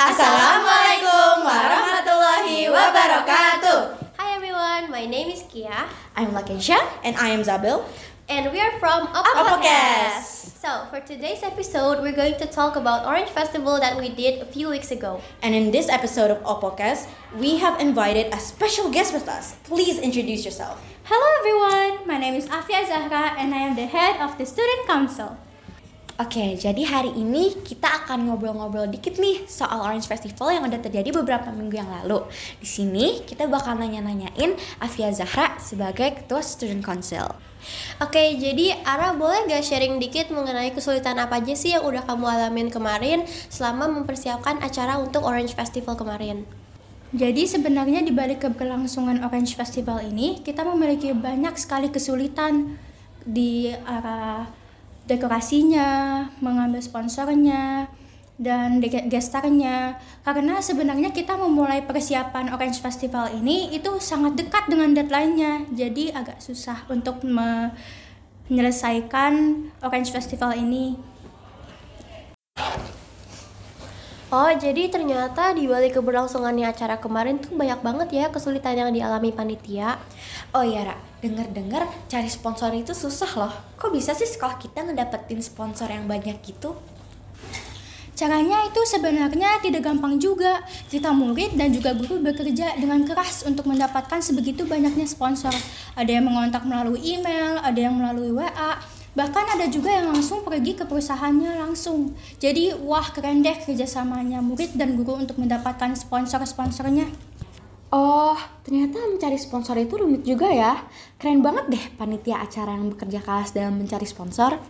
Assalamualaikum warahmatullahi wabarakatuh. Hi everyone, my name is Kia I'm Lakesha and I am Zabil. and we are from Opocast. So, for today's episode, we're going to talk about Orange Festival that we did a few weeks ago. And in this episode of Opocast, we have invited a special guest with us. Please introduce yourself. Hello everyone, my name is Afia Zahra and I am the head of the Student Council. Oke, jadi hari ini kita akan ngobrol-ngobrol dikit nih soal Orange Festival yang udah terjadi beberapa minggu yang lalu. Di sini kita bakal nanya-nanyain Afia Zahra sebagai ketua Student Council. Oke, jadi Ara boleh gak sharing dikit mengenai kesulitan apa aja sih yang udah kamu alamin kemarin selama mempersiapkan acara untuk Orange Festival kemarin? Jadi sebenarnya di balik keberlangsungan Orange Festival ini, kita memiliki banyak sekali kesulitan di arah dekorasinya, mengambil sponsornya, dan gestarnya. Karena sebenarnya kita memulai persiapan Orange Festival ini itu sangat dekat dengan deadline-nya. Jadi agak susah untuk menyelesaikan Orange Festival ini. Oh, jadi ternyata di balik keberlangsungannya acara kemarin tuh banyak banget ya kesulitan yang dialami panitia. Oh iya, Ra. Dengar-dengar cari sponsor itu susah loh. Kok bisa sih sekolah kita ngedapetin sponsor yang banyak gitu? Caranya itu sebenarnya tidak gampang juga. Kita murid dan juga guru bekerja dengan keras untuk mendapatkan sebegitu banyaknya sponsor. Ada yang mengontak melalui email, ada yang melalui WA, bahkan ada juga yang langsung pergi ke perusahaannya langsung. Jadi wah keren deh kerjasamanya murid dan guru untuk mendapatkan sponsor-sponsornya. Oh, ternyata mencari sponsor itu rumit juga ya. Keren banget deh panitia acara yang bekerja keras dalam mencari sponsor.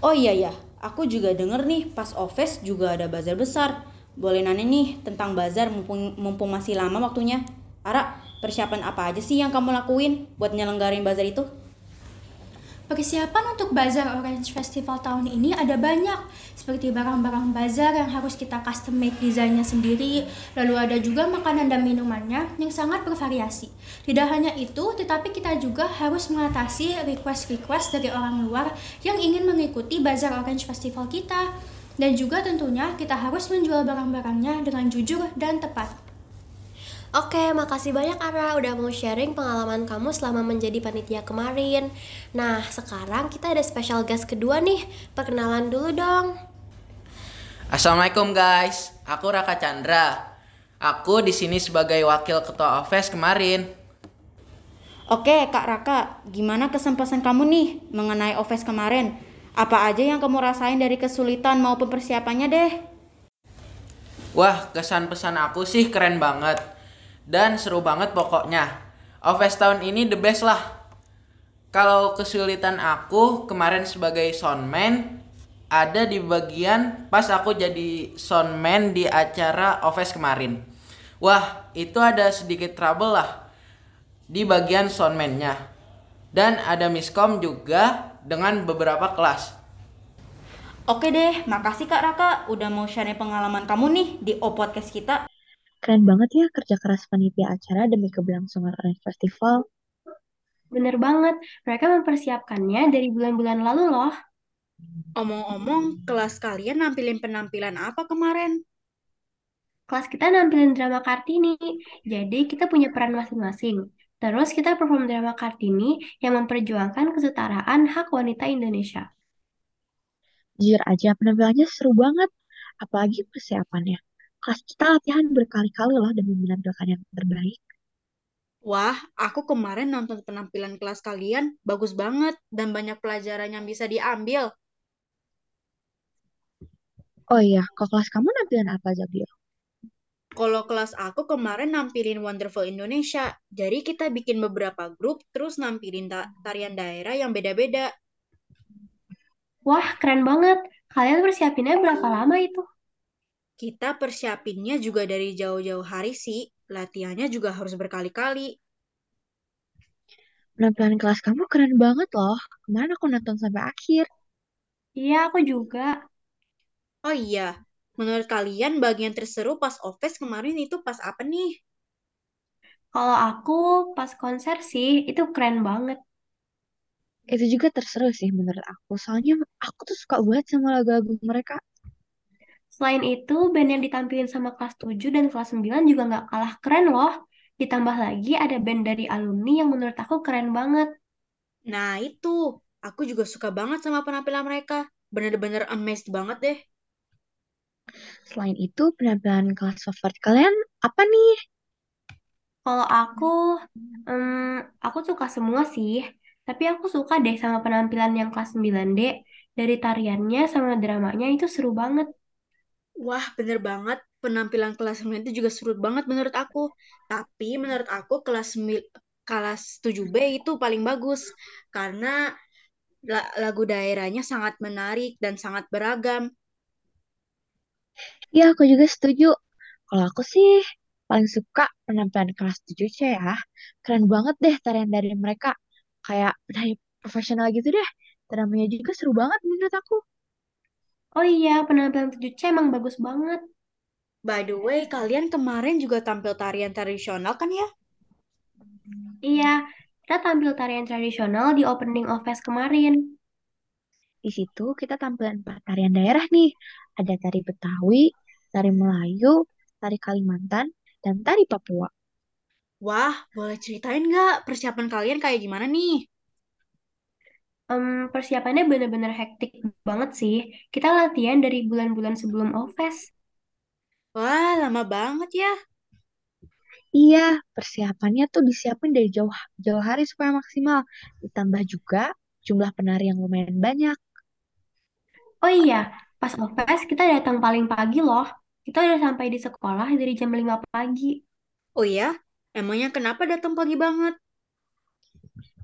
Oh iya ya, aku juga denger nih pas OVES juga ada bazar besar. Boleh nanya nih tentang bazar mumpung, mumpung masih lama waktunya. Ara, persiapan apa aja sih yang kamu lakuin buat nyelenggarain bazar itu? Persiapan untuk Bazar Orange Festival tahun ini ada banyak, seperti barang-barang bazar yang harus kita custom made desainnya sendiri, lalu ada juga makanan dan minumannya yang sangat bervariasi. Tidak hanya itu, tetapi kita juga harus mengatasi request-request dari orang luar yang ingin mengikuti Bazar Orange Festival kita. Dan juga tentunya kita harus menjual barang-barangnya dengan jujur dan tepat. Oke, makasih banyak Ara udah mau sharing pengalaman kamu selama menjadi panitia kemarin. Nah, sekarang kita ada special guest kedua nih. Perkenalan dulu dong. Assalamualaikum guys, aku Raka Chandra. Aku di sini sebagai wakil ketua OVES kemarin. Oke, Kak Raka, gimana kesan-pesan kamu nih mengenai OVES kemarin? Apa aja yang kamu rasain dari kesulitan maupun persiapannya deh? Wah, kesan pesan aku sih keren banget. Dan seru banget pokoknya. OVES tahun ini the best lah. Kalau kesulitan aku kemarin sebagai soundman ada di bagian pas aku jadi soundman di acara OVES kemarin. Wah, itu ada sedikit trouble lah di bagian soundman-nya. Dan ada miskom juga dengan beberapa kelas. Oke deh, makasih Kak Raka udah mau share pengalaman kamu nih di O-Podcast kita. Keren banget ya kerja keras panitia acara demi keberlangsungan Orange Festival. Bener banget, mereka mempersiapkannya dari bulan-bulan lalu loh. Omong-omong, kelas kalian nampilin penampilan apa kemarin? Kelas kita nampilin drama Kartini, jadi kita punya peran masing-masing. Terus kita perform drama Kartini yang memperjuangkan kesetaraan hak wanita Indonesia. Jujur aja penampilannya seru banget, apalagi persiapannya. Kelas kita latihan berkali-kali loh demi menampilkan yang terbaik. Wah, aku kemarin nonton penampilan kelas kalian, bagus banget dan banyak pelajaran yang bisa diambil. Oh iya, kok kelas kamu nampilin apa Zabil? Kalau kelas aku kemarin nampilin Wonderful Indonesia, jadi kita bikin beberapa grup terus nampilin ta- tarian daerah yang beda-beda. Wah, keren banget. Kalian persiapinnya berapa lama itu? Kita persiapinnya juga dari jauh-jauh hari sih, latihannya juga harus berkali-kali. Penampilan kelas kamu keren banget loh. Kemarin aku nonton sampai akhir. Iya, aku juga. Oh iya, menurut kalian bagian terseru pas OVES kemarin itu pas apa nih? Kalau aku pas konser sih, itu keren banget. Itu juga terseru sih menurut aku. Soalnya aku tuh suka banget sama lagu-lagu mereka. Selain itu, band yang ditampilin sama kelas 7 dan kelas 9 juga nggak kalah keren loh. Ditambah lagi ada band dari alumni yang menurut aku keren banget. Nah, itu. Aku juga suka banget sama penampilan mereka. Bener-bener amazed banget deh. Selain itu, penampilan kelas favorit kalian apa nih? Kalau aku, em, aku suka semua sih. Tapi aku suka deh sama penampilan yang kelas 9D. Dari tariannya sama dramanya itu seru banget. Wah, bener banget. Penampilan kelas 9 itu juga seru banget menurut aku. Tapi menurut aku kelas 9, kelas 7B itu paling bagus. Karena la- lagu daerahnya sangat menarik dan sangat beragam. Iya, aku juga setuju. Kalau aku sih paling suka penampilan kelas 7C ya. Keren banget deh tarian dari mereka. Kayak penari profesional gitu deh. Dramanya juga seru banget menurut aku. Oh iya, penampilan 7C emang bagus banget. By the way, kalian kemarin juga tampil tarian tradisional kan ya? Iya, kita tampil tarian tradisional di opening of fest kemarin. Di situ kita tampilkan empat tarian daerah nih. Ada tari Betawi, tari Melayu, tari Kalimantan, dan tari Papua. Wah, boleh ceritain nggak persiapan kalian kayak gimana nih? Em, persiapannya bener-bener hektik banget sih. Kita latihan dari bulan-bulan sebelum OVES. Wah, lama banget ya. Iya, persiapannya tuh disiapin dari jauh jauh hari supaya maksimal. Ditambah juga jumlah penari yang lumayan banyak. Oh iya, pas OVES kita datang paling pagi loh. Kita udah sampai di sekolah dari jam 5 pagi. Oh ya, emangnya kenapa datang pagi banget?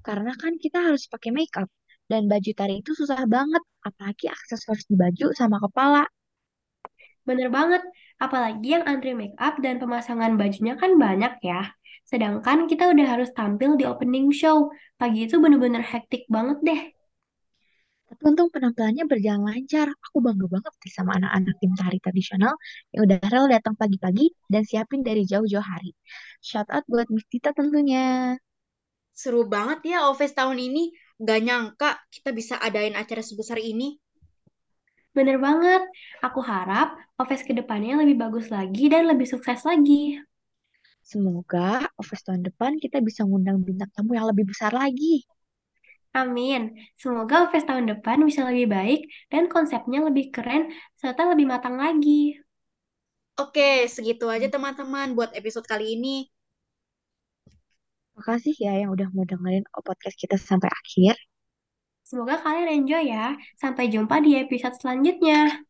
Karena kan kita harus pakai make up. Dan baju tari itu susah banget. Apalagi aksesoris di baju sama kepala. Bener banget, apalagi yang antri make up dan pemasangan bajunya kan banyak ya. Sedangkan kita udah harus tampil di opening show. Pagi itu bener-bener hektik banget deh. Tapi untung penampilannya berjalan lancar. Aku bangga banget sih sama anak-anak tim tari tradisional yang udah rela datang pagi-pagi dan siapin dari jauh-jauh hari. Shout out buat Miss Tita tentunya. Seru banget ya OVES tahun ini. Gak nyangka kita bisa adain acara sebesar ini. Bener banget, aku harap OVES ke depannya lebih bagus lagi dan lebih sukses lagi. Semoga OVES tahun depan kita bisa ngundang bintang tamu yang lebih besar lagi. Amin. Semoga OVES tahun depan bisa lebih baik dan konsepnya lebih keren serta lebih matang lagi. Oke, segitu aja teman-teman buat episode kali ini. Makasih ya yang udah mau dengerin podcast kita sampai akhir. Semoga kalian enjoy ya. Sampai jumpa di episode selanjutnya.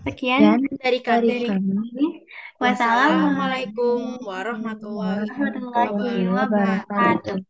Sekian Dan Dari kami, dari kami, Wassalamualaikum warahmatullahi warahmatullahi wabarakatuh. wabarakatuh.